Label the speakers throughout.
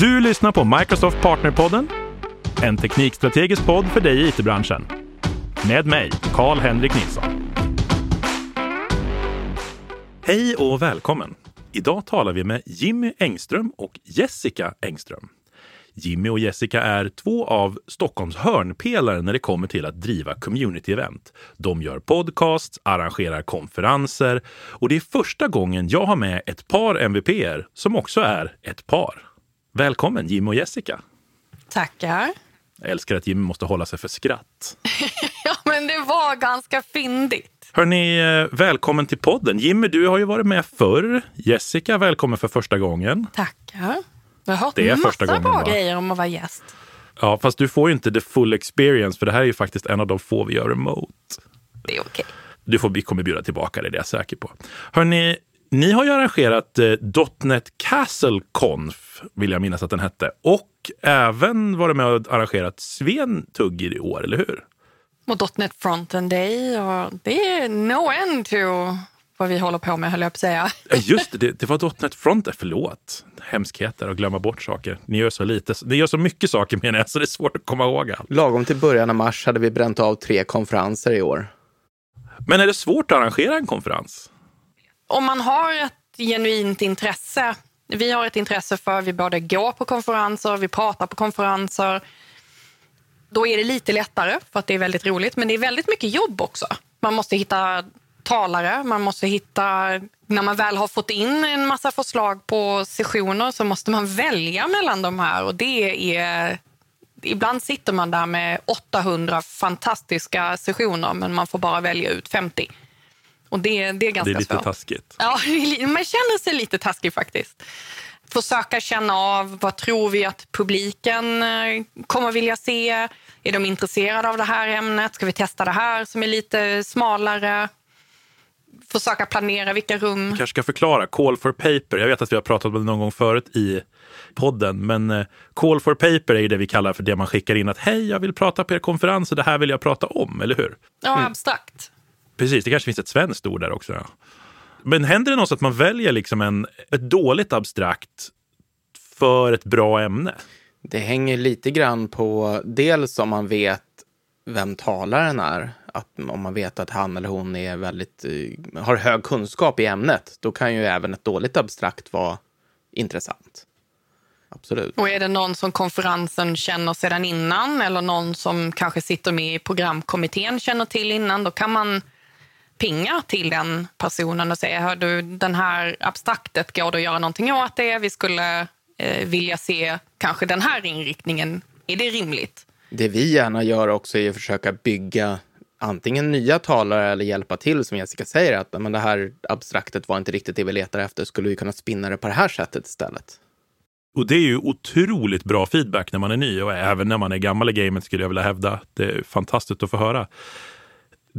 Speaker 1: Du lyssnar på Microsoft Partnerpodden, en teknikstrategisk podd för dig i it-branschen. Med mig, Karl-Henrik Nilsson. Hej och välkommen! Idag talar vi med Jimmy Engström och Jessica Engström. Jimmy och Jessica är två av Stockholms hörnpelare när det kommer till att driva community-event. De gör podcasts, arrangerar konferenser och det är första gången jag har med ett par MVPer som också är ett par. Välkommen Jimmy och Jessica!
Speaker 2: Tackar!
Speaker 1: Jag älskar att Jimmy måste hålla sig för skratt.
Speaker 2: ja, men det var ganska fyndigt.
Speaker 1: Hörni, eh, välkommen till podden. Jimmy, du har ju varit med förr. Jessica, välkommen för första gången.
Speaker 2: Tackar. Jag har hört
Speaker 1: Det är
Speaker 2: massa
Speaker 1: första gången,
Speaker 2: bra
Speaker 1: va?
Speaker 2: grejer om att vara gäst.
Speaker 1: Ja, fast du får ju inte the full experience, för det här är ju faktiskt en av de få vi gör remote.
Speaker 2: Det är okej.
Speaker 1: Du får, vi kommer bjuda tillbaka det, det är jag säker på. Hörni, ni har ju arrangerat eh, .NET Castle Conf, vill jag minnas att den hette, och även varit med och arrangerat Sven Tugger i år, eller hur?
Speaker 2: Och .NET Frontend Day och det är no end to vad vi håller på med, höll jag på att säga.
Speaker 1: Just det, det, var .NET Front, förlåt. Hemskheter och glömma bort saker. Ni gör så lite, ni gör så mycket saker menar jag, så det är svårt att komma ihåg allt.
Speaker 3: Lagom till början av mars hade vi bränt av tre konferenser i år.
Speaker 1: Men är det svårt att arrangera en konferens?
Speaker 2: Om man har ett genuint intresse. Vi har ett intresse för vi både går på konferenser, vi pratar på konferenser. Då är det lite lättare för att det är väldigt roligt, men det är väldigt mycket jobb också. Man måste hitta talare, man måste hitta... När man väl har fått in en massa förslag på sessioner så måste man välja mellan de här och det är... Ibland sitter man där med 800 fantastiska sessioner men man får bara välja ut 50. Och det, det är ganska
Speaker 1: Det är lite
Speaker 2: svårt.
Speaker 1: taskigt.
Speaker 2: Ja, man känner sig lite taskig faktiskt. Försöka känna av vad tror vi att publiken eh, kommer vilja se. Är de intresserade av det här ämnet? Ska vi testa det här som är lite smalare? Försöka planera vilka rum.
Speaker 1: kanske ska förklara Call for paper. Jag vet att vi har pratat om det någon gång förut i podden, men eh, Call for paper är det vi kallar för det man skickar in att hej, jag vill prata på er konferens och det här vill jag prata om, eller hur?
Speaker 2: Ja, abstrakt.
Speaker 1: Precis, det kanske finns ett svenskt ord där också. Ja. Men händer det något att man väljer liksom en, ett dåligt abstrakt för ett bra ämne?
Speaker 3: Det hänger lite grann på dels om man vet vem talaren är. Att om man vet att han eller hon är väldigt, eh, har hög kunskap i ämnet, då kan ju även ett dåligt abstrakt vara intressant. Absolut.
Speaker 2: Och är det någon som konferensen känner sedan innan eller någon som kanske sitter med i programkommittén känner till innan, då kan man pinga till den personen och säga, hör du, den här abstraktet, går det att göra någonting åt det? Vi skulle eh, vilja se kanske den här inriktningen. Är det rimligt?
Speaker 3: Det vi gärna gör också är att försöka bygga antingen nya talare eller hjälpa till, som Jessica säger, att men det här abstraktet var inte riktigt det vi letar efter, skulle vi kunna spinna det på det här sättet istället?
Speaker 1: Och det är ju otroligt bra feedback när man är ny och även när man är gammal i gamet skulle jag vilja hävda. Det är fantastiskt att få höra.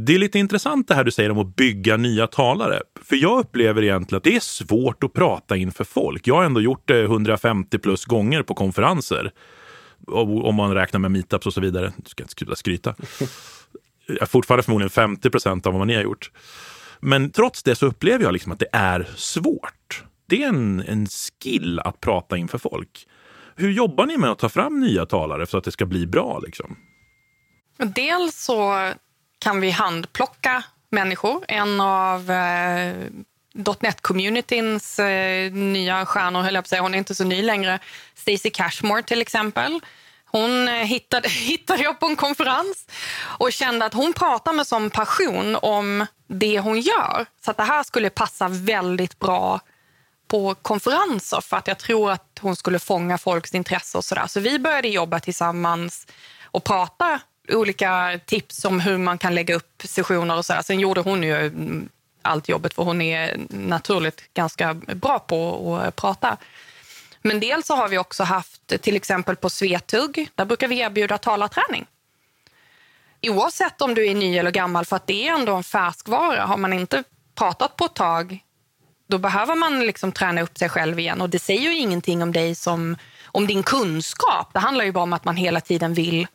Speaker 1: Det är lite intressant det här du säger om att bygga nya talare. För jag upplever egentligen att det är svårt att prata inför folk. Jag har ändå gjort det 150 plus gånger på konferenser. Om man räknar med meetups och så vidare. Du ska inte sluta skryta. Jag är fortfarande förmodligen 50 procent av vad ni har gjort. Men trots det så upplever jag liksom att det är svårt. Det är en, en skill att prata inför folk. Hur jobbar ni med att ta fram nya talare så att det ska bli bra? Liksom?
Speaker 2: Dels så kan vi handplocka människor. En av eh, .NET-communityns eh, nya stjärnor, höll jag på att säga, hon är inte så ny längre, Stacey Cashmore till exempel. Hon eh, hittade, hittade jag på en konferens och kände att hon pratar med sån passion om det hon gör. Så att det här skulle passa väldigt bra på konferenser för att jag tror att hon skulle fånga folks intresse och sådär. Så vi började jobba tillsammans och prata olika tips om hur man kan lägga upp sessioner och sådär. Sen gjorde hon ju mm, allt jobbet för hon är naturligt ganska bra på att prata. Men dels så har vi också haft till exempel på Svetug, där brukar vi erbjuda talarträning. Oavsett om du är ny eller gammal, för att det är ändå en färskvara. Har man inte pratat på ett tag, då behöver man liksom träna upp sig själv igen. Och det säger ju ingenting om dig som om din kunskap. Det handlar ju bara om att man hela tiden vill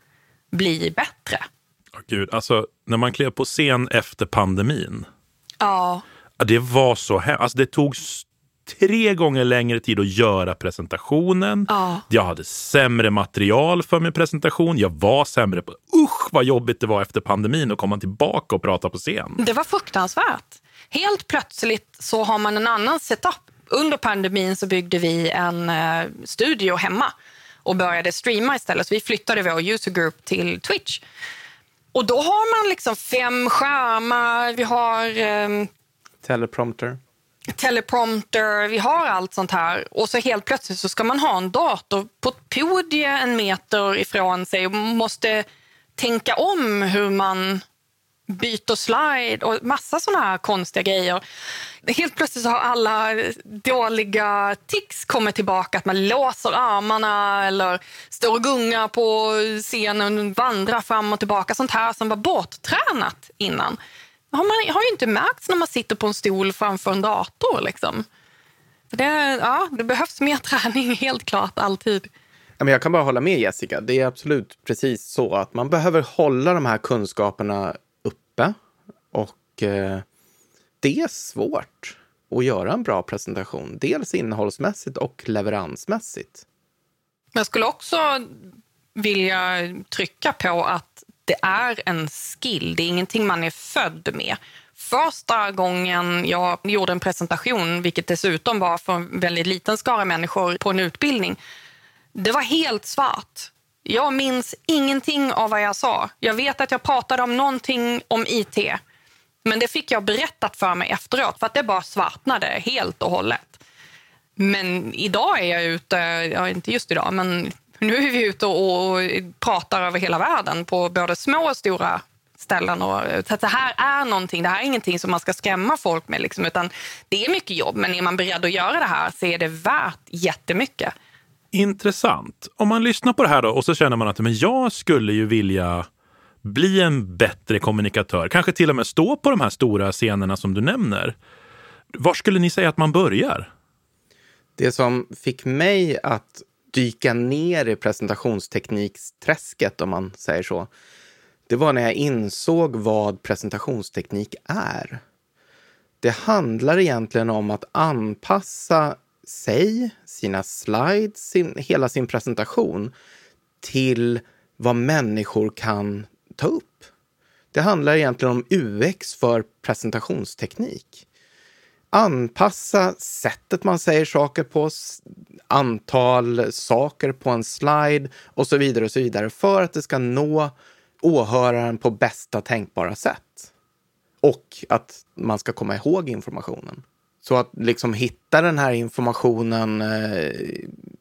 Speaker 2: bli bättre.
Speaker 1: Gud, alltså när man klev på scen efter pandemin.
Speaker 2: Ja,
Speaker 1: Det var så hemskt. Alltså, det tog tre gånger längre tid att göra presentationen.
Speaker 2: Ja.
Speaker 1: Jag hade sämre material för min presentation. Jag var sämre på... Usch vad jobbigt det var efter pandemin att komma tillbaka och prata på scen.
Speaker 2: Det var fruktansvärt. Helt plötsligt så har man en annan setup. Under pandemin så byggde vi en eh, studio hemma och började streama istället. Så vi flyttade vår user group till Twitch. Och då har man liksom fem skärmar, vi har eh,
Speaker 3: Teleprompter.
Speaker 2: teleprompter, vi har allt sånt här. Och så helt plötsligt så ska man ha en dator på ett podie en meter ifrån sig och måste tänka om hur man byt och slide och massa såna här konstiga grejer. Helt plötsligt så har alla dåliga tics kommit tillbaka. Att man låser armarna eller står och gungar på scenen, vandrar fram och tillbaka. Sånt här som var borttränat innan. Det har man har ju inte märkt när man sitter på en stol framför en dator. Liksom. Det, ja, det behövs mer träning, helt klart, alltid.
Speaker 3: Jag kan bara hålla med Jessica. Det är absolut precis så att man behöver hålla de här kunskaperna uppe. Och eh, det är svårt att göra en bra presentation. Dels innehållsmässigt och leveransmässigt.
Speaker 2: Jag skulle också vilja trycka på att det är en skill. Det är ingenting man är född med. Första gången jag gjorde en presentation, vilket dessutom var för en väldigt liten skara människor på en utbildning, det var helt svart. Jag minns ingenting av vad jag sa. Jag vet att jag pratade om någonting om IT. Men det fick jag berättat för mig efteråt, för att det bara svartnade helt och hållet. Men idag är jag ute, ja, inte just idag, men nu är vi ute och, och pratar över hela världen på både små och stora ställen. Och, så att det här är någonting, det här är ingenting som man ska skrämma folk med, liksom, utan det är mycket jobb. Men är man beredd att göra det här så är det värt jättemycket.
Speaker 1: Intressant. Om man lyssnar på det här då och så känner man att men jag skulle ju vilja bli en bättre kommunikatör, kanske till och med stå på de här stora scenerna som du nämner. Var skulle ni säga att man börjar?
Speaker 3: Det som fick mig att dyka ner i presentationstekniksträsket, om man säger så, det var när jag insåg vad presentationsteknik är. Det handlar egentligen om att anpassa sig, sina slides, sin, hela sin presentation till vad människor kan ta upp. Det handlar egentligen om UX för presentationsteknik. Anpassa sättet man säger saker på, antal saker på en slide och så vidare och så vidare för att det ska nå åhöraren på bästa tänkbara sätt. Och att man ska komma ihåg informationen. Så att liksom hitta den här informationen, eh,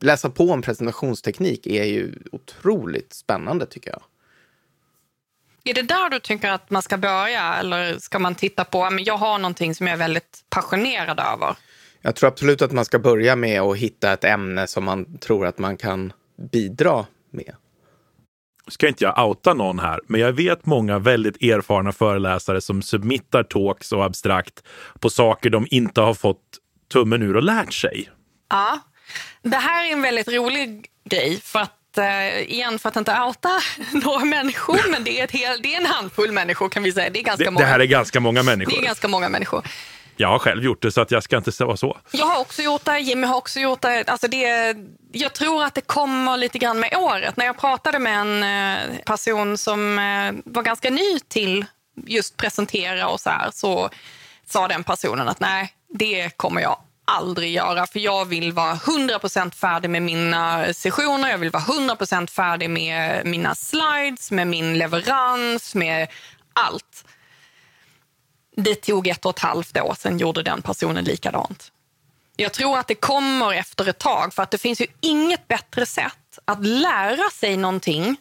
Speaker 3: läsa på om presentationsteknik är ju otroligt spännande tycker jag.
Speaker 2: Är det där du tycker att man ska börja eller ska man titta på, men jag har någonting som jag är väldigt passionerad över?
Speaker 3: Jag tror absolut att man ska börja med att hitta ett ämne som man tror att man kan bidra med.
Speaker 1: Ska inte jag outa någon här, men jag vet många väldigt erfarna föreläsare som submittar talks och abstrakt på saker de inte har fått tummen ur och lärt sig.
Speaker 2: Ja, det här är en väldigt rolig grej för att eh, igen för att inte outa några människor, men det är, ett hel, det är en handfull människor kan vi säga. Det är ganska
Speaker 1: Det,
Speaker 2: många.
Speaker 1: det här är ganska många människor.
Speaker 2: det är ganska många människor.
Speaker 1: Jag har själv gjort det så att jag ska inte säga så.
Speaker 2: Jag har också gjort det, Jimmy har också gjort det. Alltså det jag tror att det kommer lite grann med året. När jag pratade med en eh, person som eh, var ganska ny till just presentera och så här, så sa den personen att nej, det kommer jag aldrig göra. För jag vill vara 100% färdig med mina sessioner, jag vill vara 100% färdig med mina slides, med min leverans, med allt. Det tog ett och ett halvt år, sen gjorde den personen likadant. Jag tror att det kommer efter ett tag, för att det finns ju inget bättre sätt att lära sig någonting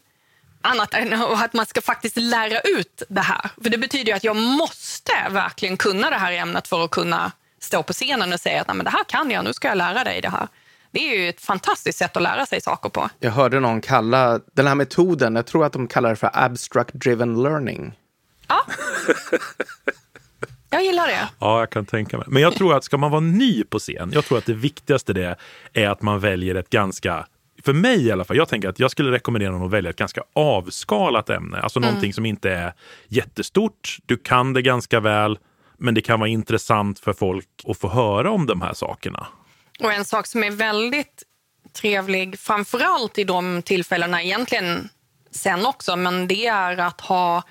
Speaker 2: annat än att man ska faktiskt lära ut det här. För det betyder att jag måste verkligen kunna det här ämnet för att kunna stå på scenen och säga att Nej, men det här kan jag, nu ska jag lära dig det här. Det är ju ett fantastiskt sätt att lära sig saker på.
Speaker 3: Jag hörde någon kalla den här metoden, jag tror att de kallar det för abstract driven learning.
Speaker 2: Ja. Jag gillar det.
Speaker 1: Ja, jag kan tänka mig. Men jag tror att ska man vara ny på scen, jag tror att det viktigaste det är att man väljer ett ganska för mig i alla fall, jag tänker att jag skulle rekommendera någon att välja ett ganska avskalat ämne. Alltså mm. någonting som inte är jättestort. Du kan det ganska väl, men det kan vara intressant för folk att få höra om de här sakerna.
Speaker 2: Och en sak som är väldigt trevlig, framförallt i de tillfällena, egentligen sen också, men det är att ha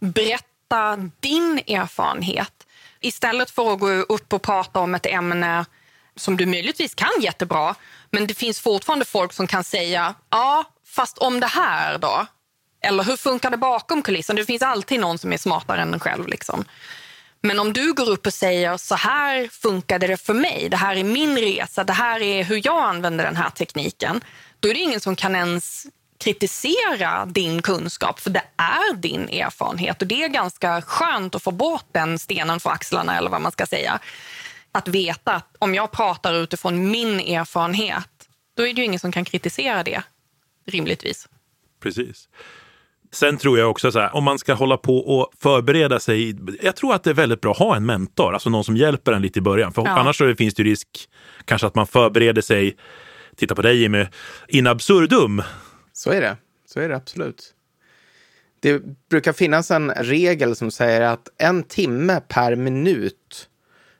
Speaker 2: berätta din erfarenhet istället för att gå upp och prata om ett ämne som du möjligtvis kan jättebra, men det finns fortfarande folk som kan säga ja, fast om det här då? Eller hur funkar det bakom kulissen? Det finns alltid någon som är smartare än en själv. Liksom. Men om du går upp och säger så här funkade det för mig, det här är min resa, det här är hur jag använder den här tekniken. Då är det ingen som kan ens kritisera din kunskap, för det är din erfarenhet. Och Det är ganska skönt att få bort den stenen från axlarna, eller vad man ska säga. Att veta att om jag pratar utifrån min erfarenhet, då är det ju ingen som kan kritisera det, rimligtvis.
Speaker 1: Precis. Sen tror jag också så här, om man ska hålla på och förbereda sig. Jag tror att det är väldigt bra att ha en mentor, alltså någon som hjälper en lite i början. För ja. annars så finns det risk kanske att man förbereder sig, titta på dig Jimmy, in absurdum.
Speaker 3: Så är det. Så är det absolut. Det brukar finnas en regel som säger att en timme per minut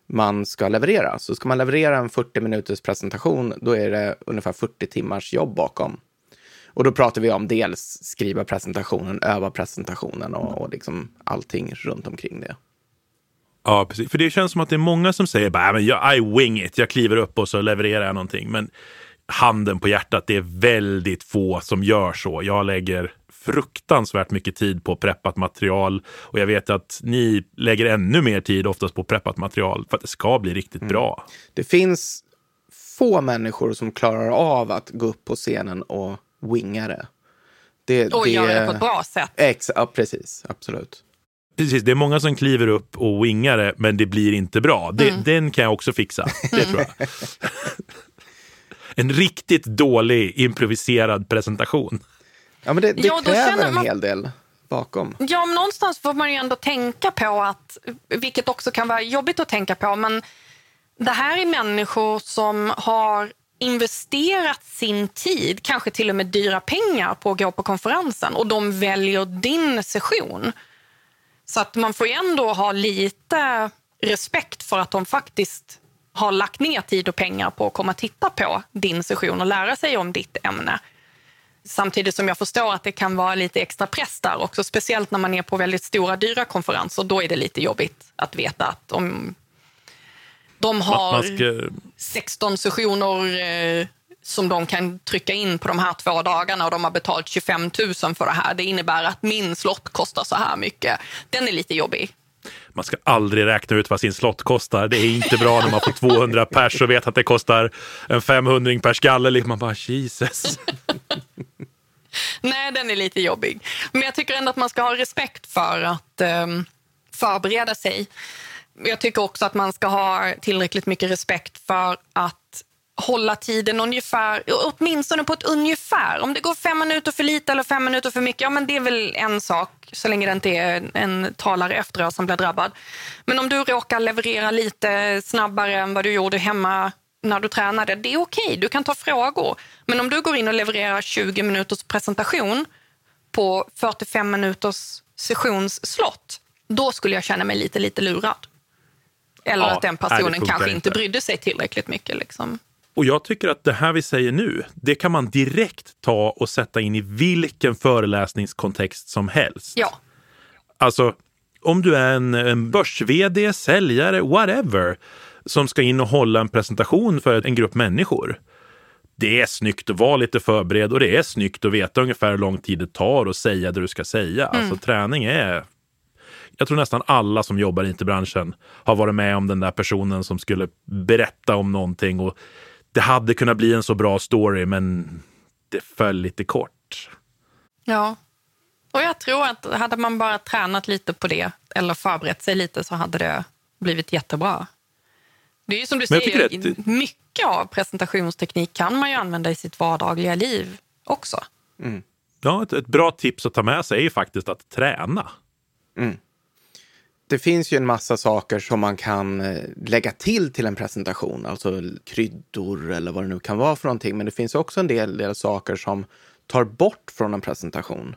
Speaker 3: man ska leverera. Så ska man leverera en 40 minuters presentation, då är det ungefär 40 timmars jobb bakom. Och då pratar vi om dels skriva presentationen, öva presentationen och, och liksom allting runt omkring det.
Speaker 1: Ja, precis. För det känns som att det är många som säger bara, I wing it, jag kliver upp och så levererar jag någonting. Men handen på hjärtat, det är väldigt få som gör så. Jag lägger fruktansvärt mycket tid på preppat material och jag vet att ni lägger ännu mer tid oftast på preppat material för att det ska bli riktigt mm. bra.
Speaker 3: Det finns få människor som klarar av att gå upp på scenen och winga det.
Speaker 2: det och det, göra det på ett bra sätt.
Speaker 3: Ex, ja, precis, absolut.
Speaker 1: Precis, det är många som kliver upp och wingar det, men det blir inte bra. Det, mm. Den kan jag också fixa, det tror jag. en riktigt dålig improviserad presentation.
Speaker 3: Ja, men det, det ja, kräver en man... hel del bakom.
Speaker 2: Ja, men någonstans får man ju ändå tänka på att, vilket också kan vara jobbigt att tänka på, men det här är människor som har investerat sin tid, kanske till och med dyra pengar på att gå på konferensen och de väljer din session. Så att man får ju ändå ha lite respekt för att de faktiskt har lagt ner tid och pengar på att komma och titta på din session och lära sig om ditt ämne. Samtidigt som jag förstår att det kan vara lite extra press där också, speciellt när man är på väldigt stora, dyra konferenser. Då är det lite jobbigt att veta att om de har ska... 16 sessioner eh, som de kan trycka in på de här två dagarna och de har betalt 25 000 för det här. Det innebär att min slott kostar så här mycket. Den är lite jobbig.
Speaker 1: Man ska aldrig räkna ut vad sin slott kostar. Det är inte bra när man får 200 pers och vet att det kostar en 500 per skalle. Liksom man bara Jesus.
Speaker 2: Nej, den är lite jobbig. Men jag tycker ändå att man ska ha respekt för att um, förbereda sig. Jag tycker också att man ska ha tillräckligt mycket respekt för att hålla tiden ungefär, åtminstone på ett ungefär. Om det går fem minuter för lite eller fem minuter för mycket, ja men det är väl en sak så länge det inte är en talare efteråt som blir drabbad. Men om du råkar leverera lite snabbare än vad du gjorde hemma när du tränade, det är okej, okay, du kan ta frågor. Men om du går in och levererar 20 minuters presentation på 45 minuters sessionsslott, då skulle jag känna mig lite, lite lurad. Eller ja, att den personen kanske inte brydde sig tillräckligt mycket. Liksom.
Speaker 1: Och jag tycker att det här vi säger nu, det kan man direkt ta och sätta in i vilken föreläsningskontext som helst.
Speaker 2: Ja.
Speaker 1: Alltså, om du är en, en börs-vd, säljare, whatever, som ska in och hålla en presentation för en grupp människor. Det är snyggt att vara lite förberedd och det är snyggt att veta ungefär hur lång tid det tar att säga det du ska säga. Mm. Alltså träning är jag tror nästan alla som jobbar i IT-branschen har varit med om den där personen som skulle berätta om någonting och det hade kunnat bli en så bra story, men det föll lite kort.
Speaker 2: Ja, och jag tror att hade man bara tränat lite på det eller förberett sig lite så hade det blivit jättebra. Det är ju som du säger, det... mycket av presentationsteknik kan man ju använda i sitt vardagliga liv också.
Speaker 1: Mm. Ja, ett, ett, bra tips att ta med sig är faktiskt att träna.
Speaker 3: Mm det finns ju en massa saker som man kan eh, lägga till till en presentation, alltså kryddor eller vad det nu kan vara för någonting. Men det finns också en del, del saker som tar bort från en presentation.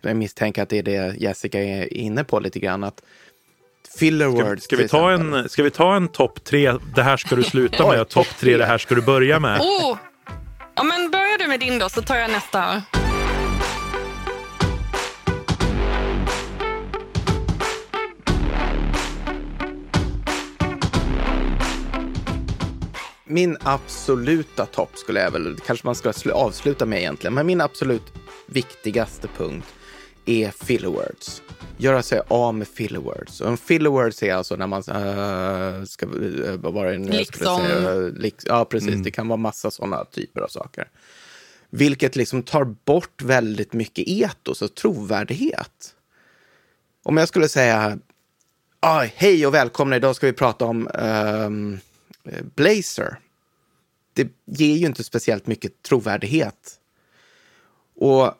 Speaker 3: Jag misstänker att det är det Jessica är inne på lite grann. Att Filler
Speaker 1: Ska,
Speaker 3: words.
Speaker 1: ska, vi
Speaker 3: till
Speaker 1: ta
Speaker 3: exempel.
Speaker 1: en, ska vi ta en topp tre, det här ska du sluta med, och topp tre, det här ska du börja med?
Speaker 2: Oh! Ja, men börjar du med din då, så tar jag nästa.
Speaker 3: Min absoluta topp skulle jag väl, kanske man ska slu- avsluta med egentligen, men min absolut viktigaste punkt är filler words. Göra sig av med filler words. Och en filler words är alltså när man uh, ska, uh, vad var det nu jag skulle
Speaker 2: Liksom.
Speaker 3: säga? Lik- ja, precis. Det kan vara massa sådana typer av saker. Vilket liksom tar bort väldigt mycket etos och trovärdighet. Om jag skulle säga ah, hej och välkomna, idag ska vi prata om eh, Blazer. Det ger ju inte speciellt mycket trovärdighet. Och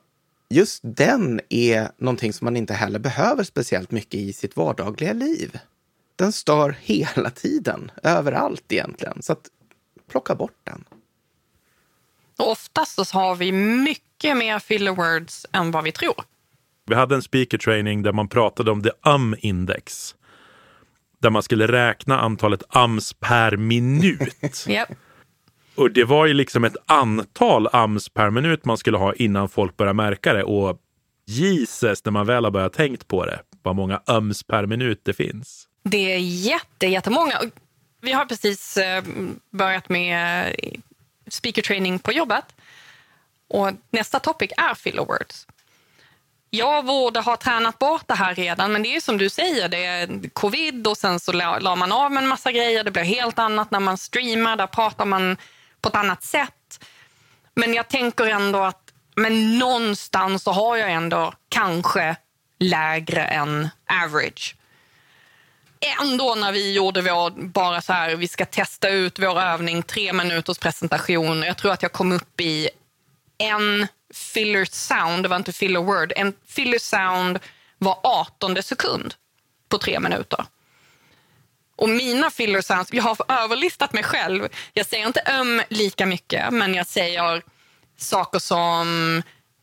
Speaker 3: just den är någonting som man inte heller behöver speciellt mycket i sitt vardagliga liv. Den stör hela tiden, överallt egentligen. Så att plocka bort den.
Speaker 2: Oftast så har vi mycket mer filler words än vad vi tror.
Speaker 1: Vi hade en speaker training där man pratade om the um-index. Där man skulle räkna antalet ums per minut.
Speaker 2: Yep.
Speaker 1: Och det var ju liksom ett antal ums per minut man skulle ha innan folk började märka det. Och Jesus, när man väl har börjat tänkt på det, vad många ums per minut det finns.
Speaker 2: Det är jätte, jättemånga. Vi har precis eh, börjat med eh, speaker training på jobbet. Och nästa topic är filler words. Jag borde ha tränat bort det här redan, men det är som du säger, det är covid och sen så la, la man av med en massa grejer. Det blir helt annat när man streamar, där pratar man på ett annat sätt. Men jag tänker ändå att men någonstans så har jag ändå kanske lägre än average ändå när vi gjorde vår, bara så här, vi ska testa ut vår övning, tre minuters presentation. Jag tror att jag kom upp i en filler sound, det var inte filler word, en filler sound var 18 sekund på tre minuter. Och mina filler sounds, jag har överlistat mig själv. Jag säger inte öm lika mycket, men jag säger saker som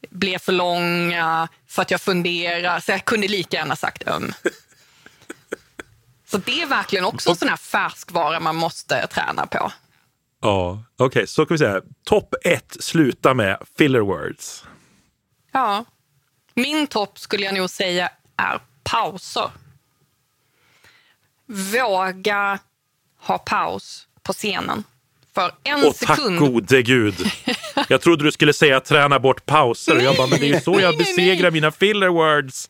Speaker 2: blev för långa för att jag funderar. Så jag kunde lika gärna sagt öm. Så det är verkligen också en sån här färskvara man måste träna på.
Speaker 1: Ja, okej, så kan vi säga. Topp ett, sluta med filler words.
Speaker 2: Ja. Min topp skulle jag nog säga är pauser. Våga ha paus på scenen. För en
Speaker 1: Och tack
Speaker 2: sekund.
Speaker 1: gode gud. Jag trodde du skulle säga träna bort pauser. Jag bara, men det är ju så jag besegrar mina filler words.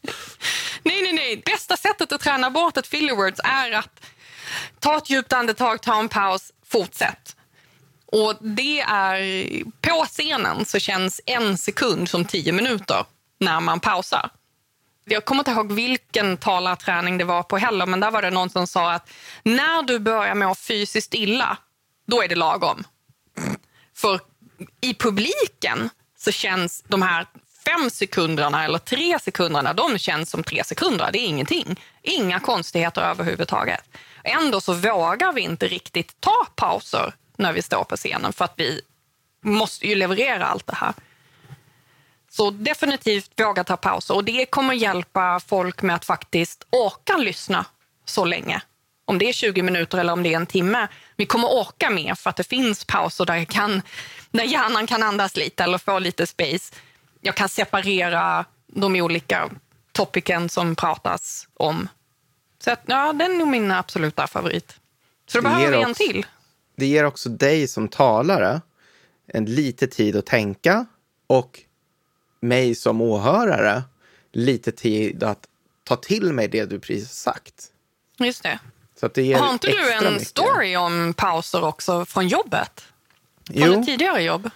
Speaker 2: Nej, nej, nej. Bästa sättet att träna bort ett filler words är att ta ett djupt andetag, ta en paus, fortsätt. Och det är, på scenen så känns en sekund som tio minuter när man pausar. Jag kommer inte ihåg vilken talarträning det var på heller, men där var det någon som sa att när du börjar må fysiskt illa, då är det lagom. För i publiken så känns de här fem sekunderna eller tre sekunderna, de känns som tre sekunder. Det är ingenting. Inga konstigheter överhuvudtaget. Ändå så vågar vi inte riktigt ta pauser när vi står på scenen för att vi måste ju leverera allt det här. Så definitivt våga ta pauser och det kommer hjälpa folk med att faktiskt orka lyssna så länge. Om det är 20 minuter eller om det är en timme. Vi kommer orka mer för att det finns pauser där, jag kan, där hjärnan kan andas lite eller få lite space. Jag kan separera de olika topicen som pratas om. Så att, ja, den är nog min absoluta favorit. Så då behöver vi en till.
Speaker 3: Det ger också dig som talare en lite tid att tänka och mig som åhörare lite tid att ta till mig det du precis sagt.
Speaker 2: Just det.
Speaker 3: Så det ger
Speaker 2: Har inte du en
Speaker 3: mycket.
Speaker 2: story om pauser också från jobbet? Från
Speaker 3: Jo.
Speaker 2: ett tidigare jobb?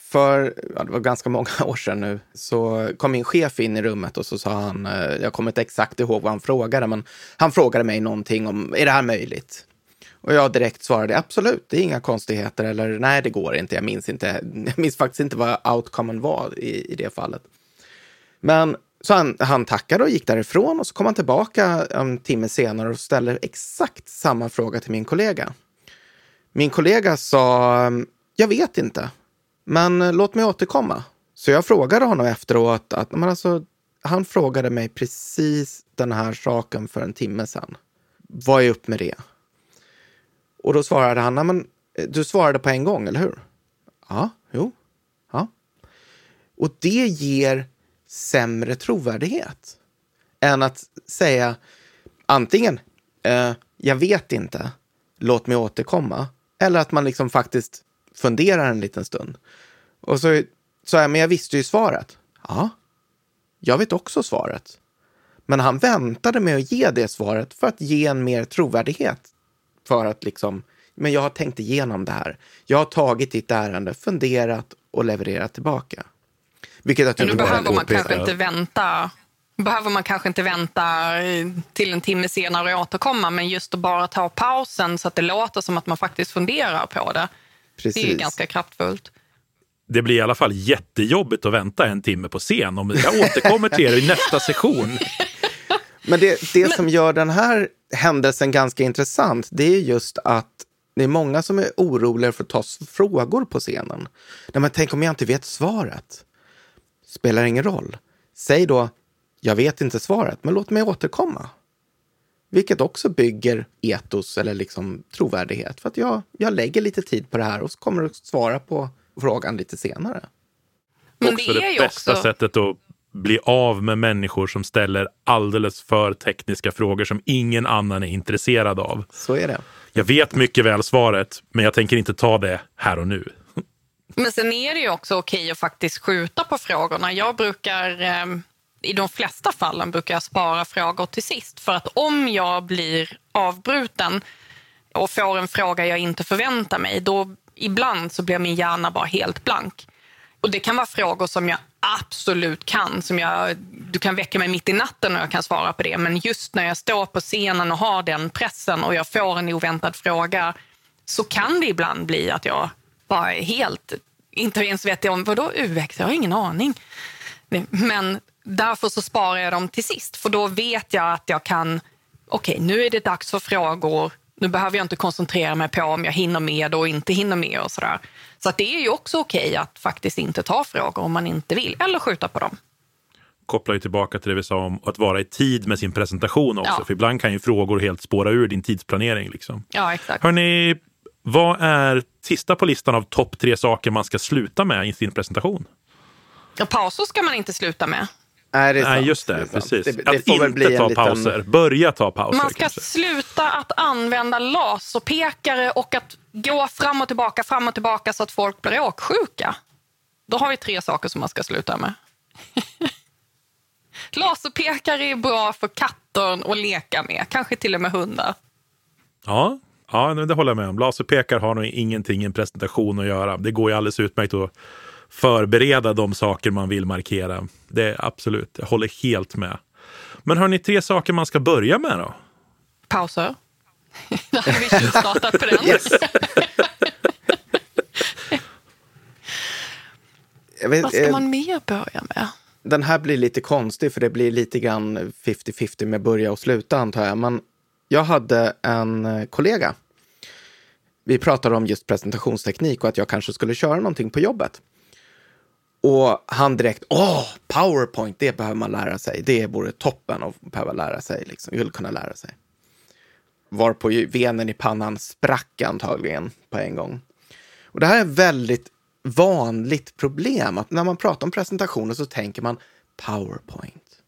Speaker 3: För, ja, det var ganska många år sedan nu, så kom min chef in i rummet och så sa han, eh, jag kommer inte exakt ihåg vad han frågade, men han frågade mig någonting om, är det här möjligt? Och jag direkt svarade, absolut, det är inga konstigheter, eller nej, det går inte, jag minns inte, jag minns faktiskt inte vad outcomen var i, i det fallet. Men så han, han tackade och gick därifrån och så kom han tillbaka en timme senare och ställde exakt samma fråga till min kollega. Min kollega sa, jag vet inte, men låt mig återkomma. Så jag frågade honom efteråt att men alltså, han frågade mig precis den här saken för en timme sedan. vad är upp med det? Och då svarade han, men eh, du svarade på en gång, eller hur? Ja, jo, ja. Och det ger sämre trovärdighet än att säga antingen eh, jag vet inte, låt mig återkomma. Eller att man liksom faktiskt funderar en liten stund. Och så sa jag, men jag visste ju svaret. Ja, jag vet också svaret. Men han väntade med att ge det svaret för att ge en mer trovärdighet. För att liksom, men jag har tänkt igenom det här. Jag har tagit ditt ärende, funderat och levererat tillbaka.
Speaker 2: Vilket jag tycker Nu behöver man kanske inte vänta behöver man kanske inte vänta till en timme senare och återkomma, men just att bara ta pausen så att det låter som att man faktiskt funderar på det. Precis. Det är ganska kraftfullt.
Speaker 1: Det blir i alla fall jättejobbigt att vänta en timme på scen. Om jag återkommer till er i nästa session.
Speaker 3: Men det, det men... som gör den här händelsen ganska intressant, det är just att det är många som är oroliga för att ta frågor på scenen. Nej, men tänk om jag inte vet svaret? Spelar ingen roll. Säg då, jag vet inte svaret, men låt mig återkomma. Vilket också bygger etos eller liksom trovärdighet. För att jag, jag lägger lite tid på det här och kommer att svara på frågan lite senare.
Speaker 1: Men också det, det bästa också... sättet att bli av med människor som ställer alldeles för tekniska frågor som ingen annan är intresserad av.
Speaker 3: Så är det.
Speaker 1: Jag vet mycket väl svaret, men jag tänker inte ta det här och nu.
Speaker 2: Men sen är det ju också okej att faktiskt skjuta på frågorna. Jag brukar eh, i de flesta fallen brukar jag spara frågor till sist. För att om jag blir avbruten och får en fråga jag inte förväntar mig, då ibland så blir min hjärna bara helt blank. Och det kan vara frågor som jag absolut kan. Som jag, du kan väcka mig mitt i natten och jag kan svara på det. Men just när jag står på scenen och har den pressen och jag får en oväntad fråga så kan det ibland bli att jag bara är helt, inte ens vet om, vadå UX? Jag har ingen aning. Men Därför så sparar jag dem till sist, för då vet jag att jag kan... Okej, okay, nu är det dags för frågor. Nu behöver jag inte koncentrera mig på om jag hinner med och inte hinner med och sådär. Så att det är ju också okej att faktiskt inte ta frågor om man inte vill, eller skjuta på dem.
Speaker 1: Kopplar ju tillbaka till det vi sa om att vara i tid med sin presentation också. Ja. För ibland kan ju frågor helt spåra ur din tidsplanering. Liksom.
Speaker 2: Ja, exakt.
Speaker 1: Hörrni, vad är sista på listan av topp tre saker man ska sluta med i sin presentation?
Speaker 2: Ja, pauser ska man inte sluta med.
Speaker 3: Nej, det är
Speaker 1: Nej just det. det precis. Det, det att inte ta pauser. Liten... Börja ta pauser.
Speaker 2: Man ska
Speaker 1: kanske.
Speaker 2: sluta att använda laserpekare och att gå fram och tillbaka, fram och tillbaka så att folk blir åksjuka. Då har vi tre saker som man ska sluta med. laserpekare är bra för katter att leka med, kanske till och med hundar.
Speaker 1: Ja, ja det håller jag med om. Laserpekare har nog ingenting i en presentation att göra. Det går ju alldeles utmärkt att förbereda de saker man vill markera. Det är absolut, jag håller helt med. Men har ni tre saker man ska börja med då?
Speaker 2: Pauser. Då har vi startat på den. Yes. vet, Vad ska eh, man mer börja med?
Speaker 3: Den här blir lite konstig för det blir lite grann 50-50 med börja och sluta antar jag. Men jag hade en eh, kollega. Vi pratade om just presentationsteknik och att jag kanske skulle köra någonting på jobbet. Och han direkt, åh, powerpoint, det behöver man lära sig. Det vore toppen att behöva lära sig, liksom, vill kunna lära sig. Varpå venen i pannan sprack antagligen på en gång. Och det här är ett väldigt vanligt problem, att när man pratar om presentationer så tänker man powerpoint.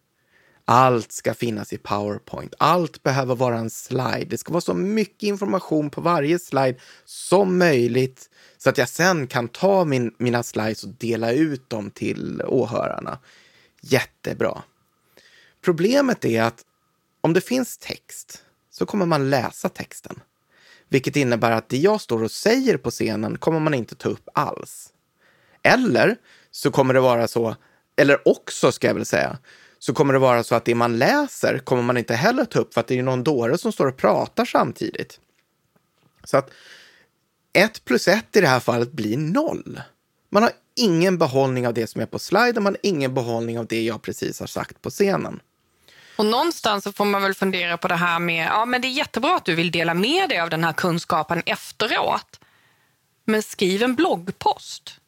Speaker 3: Allt ska finnas i powerpoint. Allt behöver vara en slide. Det ska vara så mycket information på varje slide som möjligt så att jag sen kan ta min, mina slides och dela ut dem till åhörarna. Jättebra. Problemet är att om det finns text så kommer man läsa texten. Vilket innebär att det jag står och säger på scenen kommer man inte ta upp alls. Eller så kommer det vara så, eller också ska jag väl säga, så kommer det vara så att det man läser kommer man inte heller ta upp för att det är någon dåre som står och pratar samtidigt. Så att 1 plus 1 i det här fallet blir noll. Man har ingen behållning av det som är på sliden, man har ingen behållning av det jag precis har sagt på scenen.
Speaker 2: Och någonstans så får man väl fundera på det här med, ja men det är jättebra att du vill dela med dig av den här kunskapen efteråt. Men skriv en bloggpost.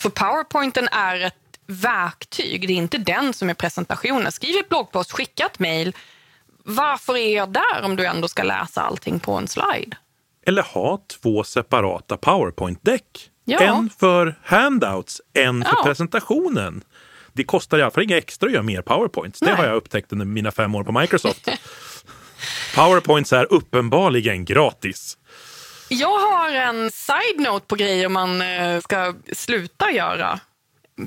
Speaker 2: För powerpointen är ett verktyg, det är inte den som är presentationen. Skriv ett bloggpost, skicka ett mejl. Varför är jag där om du ändå ska läsa allting på en slide?
Speaker 1: Eller ha två separata PowerPoint-däck.
Speaker 2: Ja.
Speaker 1: En för handouts, en för
Speaker 2: Ja.
Speaker 1: presentationen. Det kostar i alla fall inga extra att göra mer PowerPoints. Det
Speaker 2: Nej.
Speaker 1: har jag upptäckt under mina fem år på Microsoft. PowerPoints är uppenbarligen gratis.
Speaker 2: Jag har en side-note på grejer man eh, ska sluta göra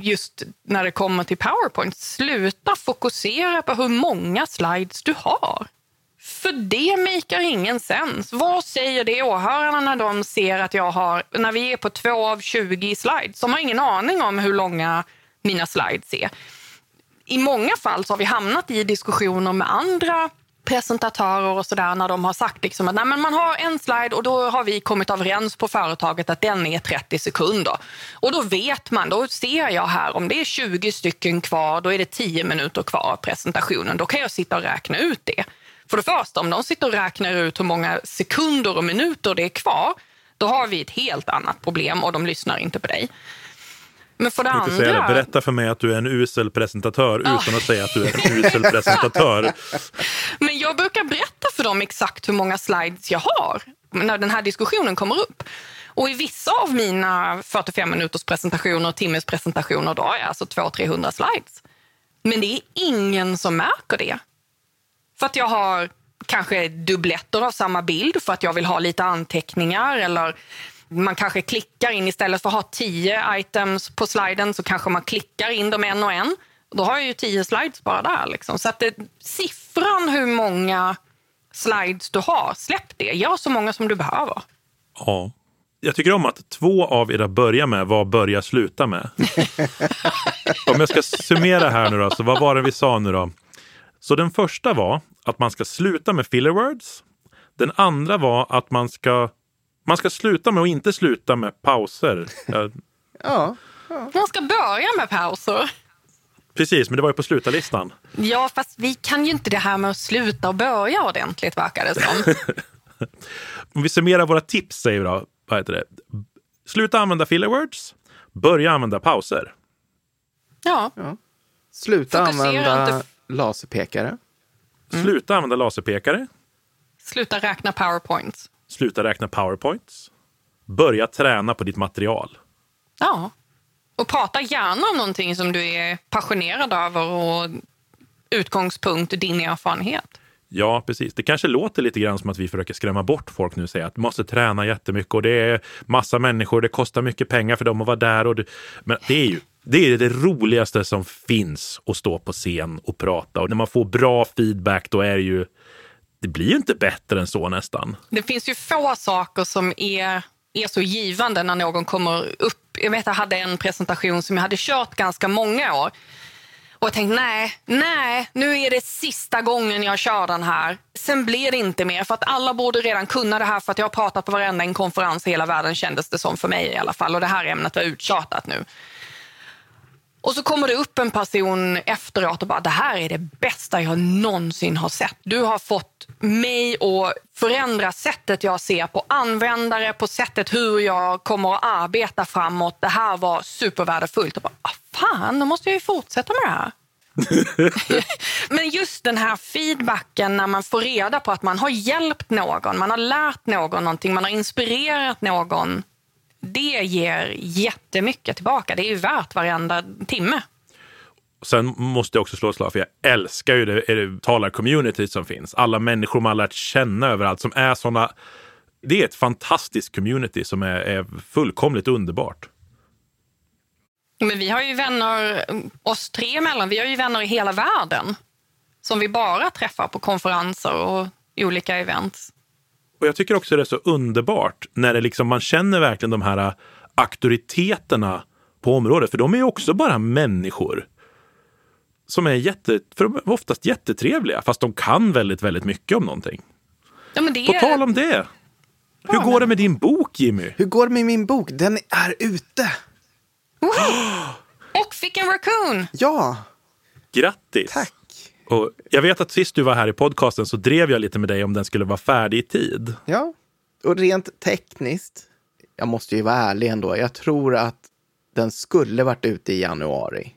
Speaker 2: just när det kommer till PowerPoint. Sluta fokusera på hur många slides du har. För det makar ingen sens. Vad säger det åhörarna när de ser att jag har, när vi är på två av 20 slides? De har ingen aning om hur långa mina slides är. I många fall så har vi hamnat i diskussioner med andra presentatörer och sådär när de har sagt liksom att Nej, men man har en slide och då har vi kommit överens på företaget att den är 30 sekunder. Och då vet man, då ser jag här om det är 20 stycken kvar, då är det 10 minuter kvar av presentationen. Då kan jag sitta och räkna ut det. För det första, om de sitter och räknar ut hur många sekunder och minuter det är kvar, då har vi ett helt annat problem och de lyssnar inte på dig. Men för det
Speaker 1: Jag tänkte säga
Speaker 2: andra...
Speaker 1: Berätta för mig att du är en usel presentatör utan att säga att du är en usel presentatör.
Speaker 2: Men jag brukar berätta för dem exakt hur många slides jag har när den här diskussionen kommer upp. Och i vissa av mina 45 minuters presentationer och timmes presentationer då har jag alltså 200-300 slides. Men det är ingen som märker det. För att jag har kanske dubbletter av samma bild för att jag vill ha lite anteckningar eller man kanske klickar in istället för att ha tio items på sliden så kanske man klickar in dem en och en. Då har jag ju tio slides bara där. Liksom. Så att det, siffran hur många slides du har, släpp det. Gör så många som du behöver.
Speaker 1: Ja. Jag tycker om att två av era börjar med vad börja sluta med. om jag ska summera här nu då, så vad var det vi sa nu då? Så den första var att man ska sluta med filler words. Den andra var att man ska, man ska sluta med att inte sluta med pauser. Ja,
Speaker 3: Ja,
Speaker 2: Man ska börja med pauser.
Speaker 1: precis, men det var ju på slutarlistan.
Speaker 2: Ja, fast vi kan ju inte det här med att sluta och börja ordentligt, verkar det som.
Speaker 1: Om vi summerar våra tips säger vi då. Vad heter det? Sluta använda filler words. Börja använda pauser.
Speaker 2: Ja,
Speaker 3: sluta
Speaker 2: Fokusera
Speaker 3: använda
Speaker 2: inte-
Speaker 3: laserpekare.
Speaker 1: Sluta använda laserpekare.
Speaker 2: sluta räkna powerpoints.
Speaker 1: Sluta räkna powerpoints. Börja träna på ditt material.
Speaker 2: Ja. Och prata gärna om någonting som du är passionerad över och utgångspunkt din erfarenhet.
Speaker 1: Ja, precis. Det kanske låter lite grann som att vi försöker skrämma bort folk nu och säga att måste träna jättemycket och det är massa människor, det kostar mycket pengar för dem att vara där. Och det... Men det är ju det, är det roligaste som finns att stå på scen och prata. Och när man får bra feedback, då är det ju... Det blir ju inte bättre än så nästan.
Speaker 2: Det finns ju få saker som är, är så givande när någon kommer upp. Jag vet jag hade en presentation som jag hade kört ganska många år. Och jag tänkte nej, nej, nu är det sista gången jag kör den här. Sen blir det inte mer för att alla borde redan kunna det här för att jag har pratat på varenda en konferens i hela världen kändes det som för mig i alla fall. Och det här ämnet var uttjatat nu. Och så kommer det upp en person efteråt och bara det här är det bästa jag någonsin har sett. Du har fått mig att förändra sättet jag ser på användare, på sättet hur jag kommer att arbeta framåt. Det här var supervärdefullt. Och bara, ah, fan, då måste jag ju fortsätta med det här. Men just den här feedbacken när man får reda på att man har hjälpt någon, man har lärt någon någonting, man har inspirerat någon. Det ger jättemycket tillbaka. Det är ju värt varenda timme.
Speaker 1: Sen måste jag också slå ett slag för jag älskar ju det, det talar-community som finns. Alla människor man lärt känna överallt som är såna. Det är ett fantastiskt community som är, är fullkomligt underbart.
Speaker 2: Men vi har ju vänner, oss tre emellan, vi har ju vänner i hela världen som vi bara träffar på konferenser och olika events.
Speaker 1: Och jag tycker också det är så underbart när det liksom, man känner verkligen de här auktoriteterna på området. För de är ju också bara människor. Som är jätte, för de är oftast jättetrevliga, fast de kan väldigt, väldigt mycket om någonting.
Speaker 2: Ja, men det
Speaker 1: På tal om det. Hur
Speaker 2: Ja,
Speaker 1: går
Speaker 2: men-
Speaker 1: det med din bok, Jimmy?
Speaker 3: Hur går det med min bok? Den är ute!
Speaker 2: Och fick en raccoon!
Speaker 3: Ja,
Speaker 1: Grattis!
Speaker 3: tack.
Speaker 1: Och jag vet att sist du var här i podcasten så drev jag lite med dig om den skulle vara färdig i tid.
Speaker 3: Ja, och rent tekniskt, jag måste ju vara ärlig ändå, jag tror att den skulle varit ute i januari.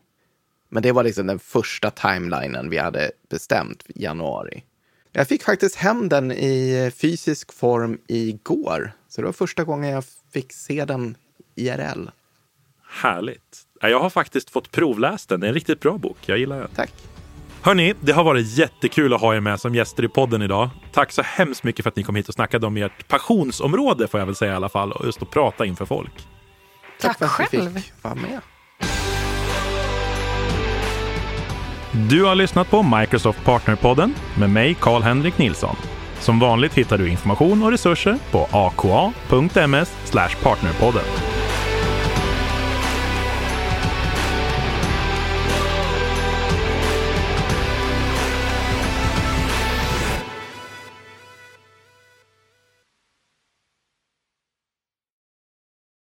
Speaker 3: Men det var liksom den första timelinen vi hade bestämt, januari. Jag fick faktiskt hem den i fysisk form igår. Så det var första gången jag fick se den IRL.
Speaker 1: Härligt. Jag har faktiskt fått provläst den. Det är en riktigt bra bok. Jag gillar den.
Speaker 3: Tack.
Speaker 1: Hörni, det har varit jättekul att ha er med som gäster i podden idag. Tack så hemskt mycket för att ni kom hit och snackade om ert passionsområde, får jag väl säga i alla fall, och just att prata inför folk.
Speaker 2: Tack,
Speaker 3: för att vi
Speaker 2: själv.
Speaker 3: fick vara med.
Speaker 1: Du har lyssnat på Microsoft Partnerpodden med mig, Karl-Henrik Nilsson. Som vanligt hittar du information och resurser på aka.ms partnerpodden.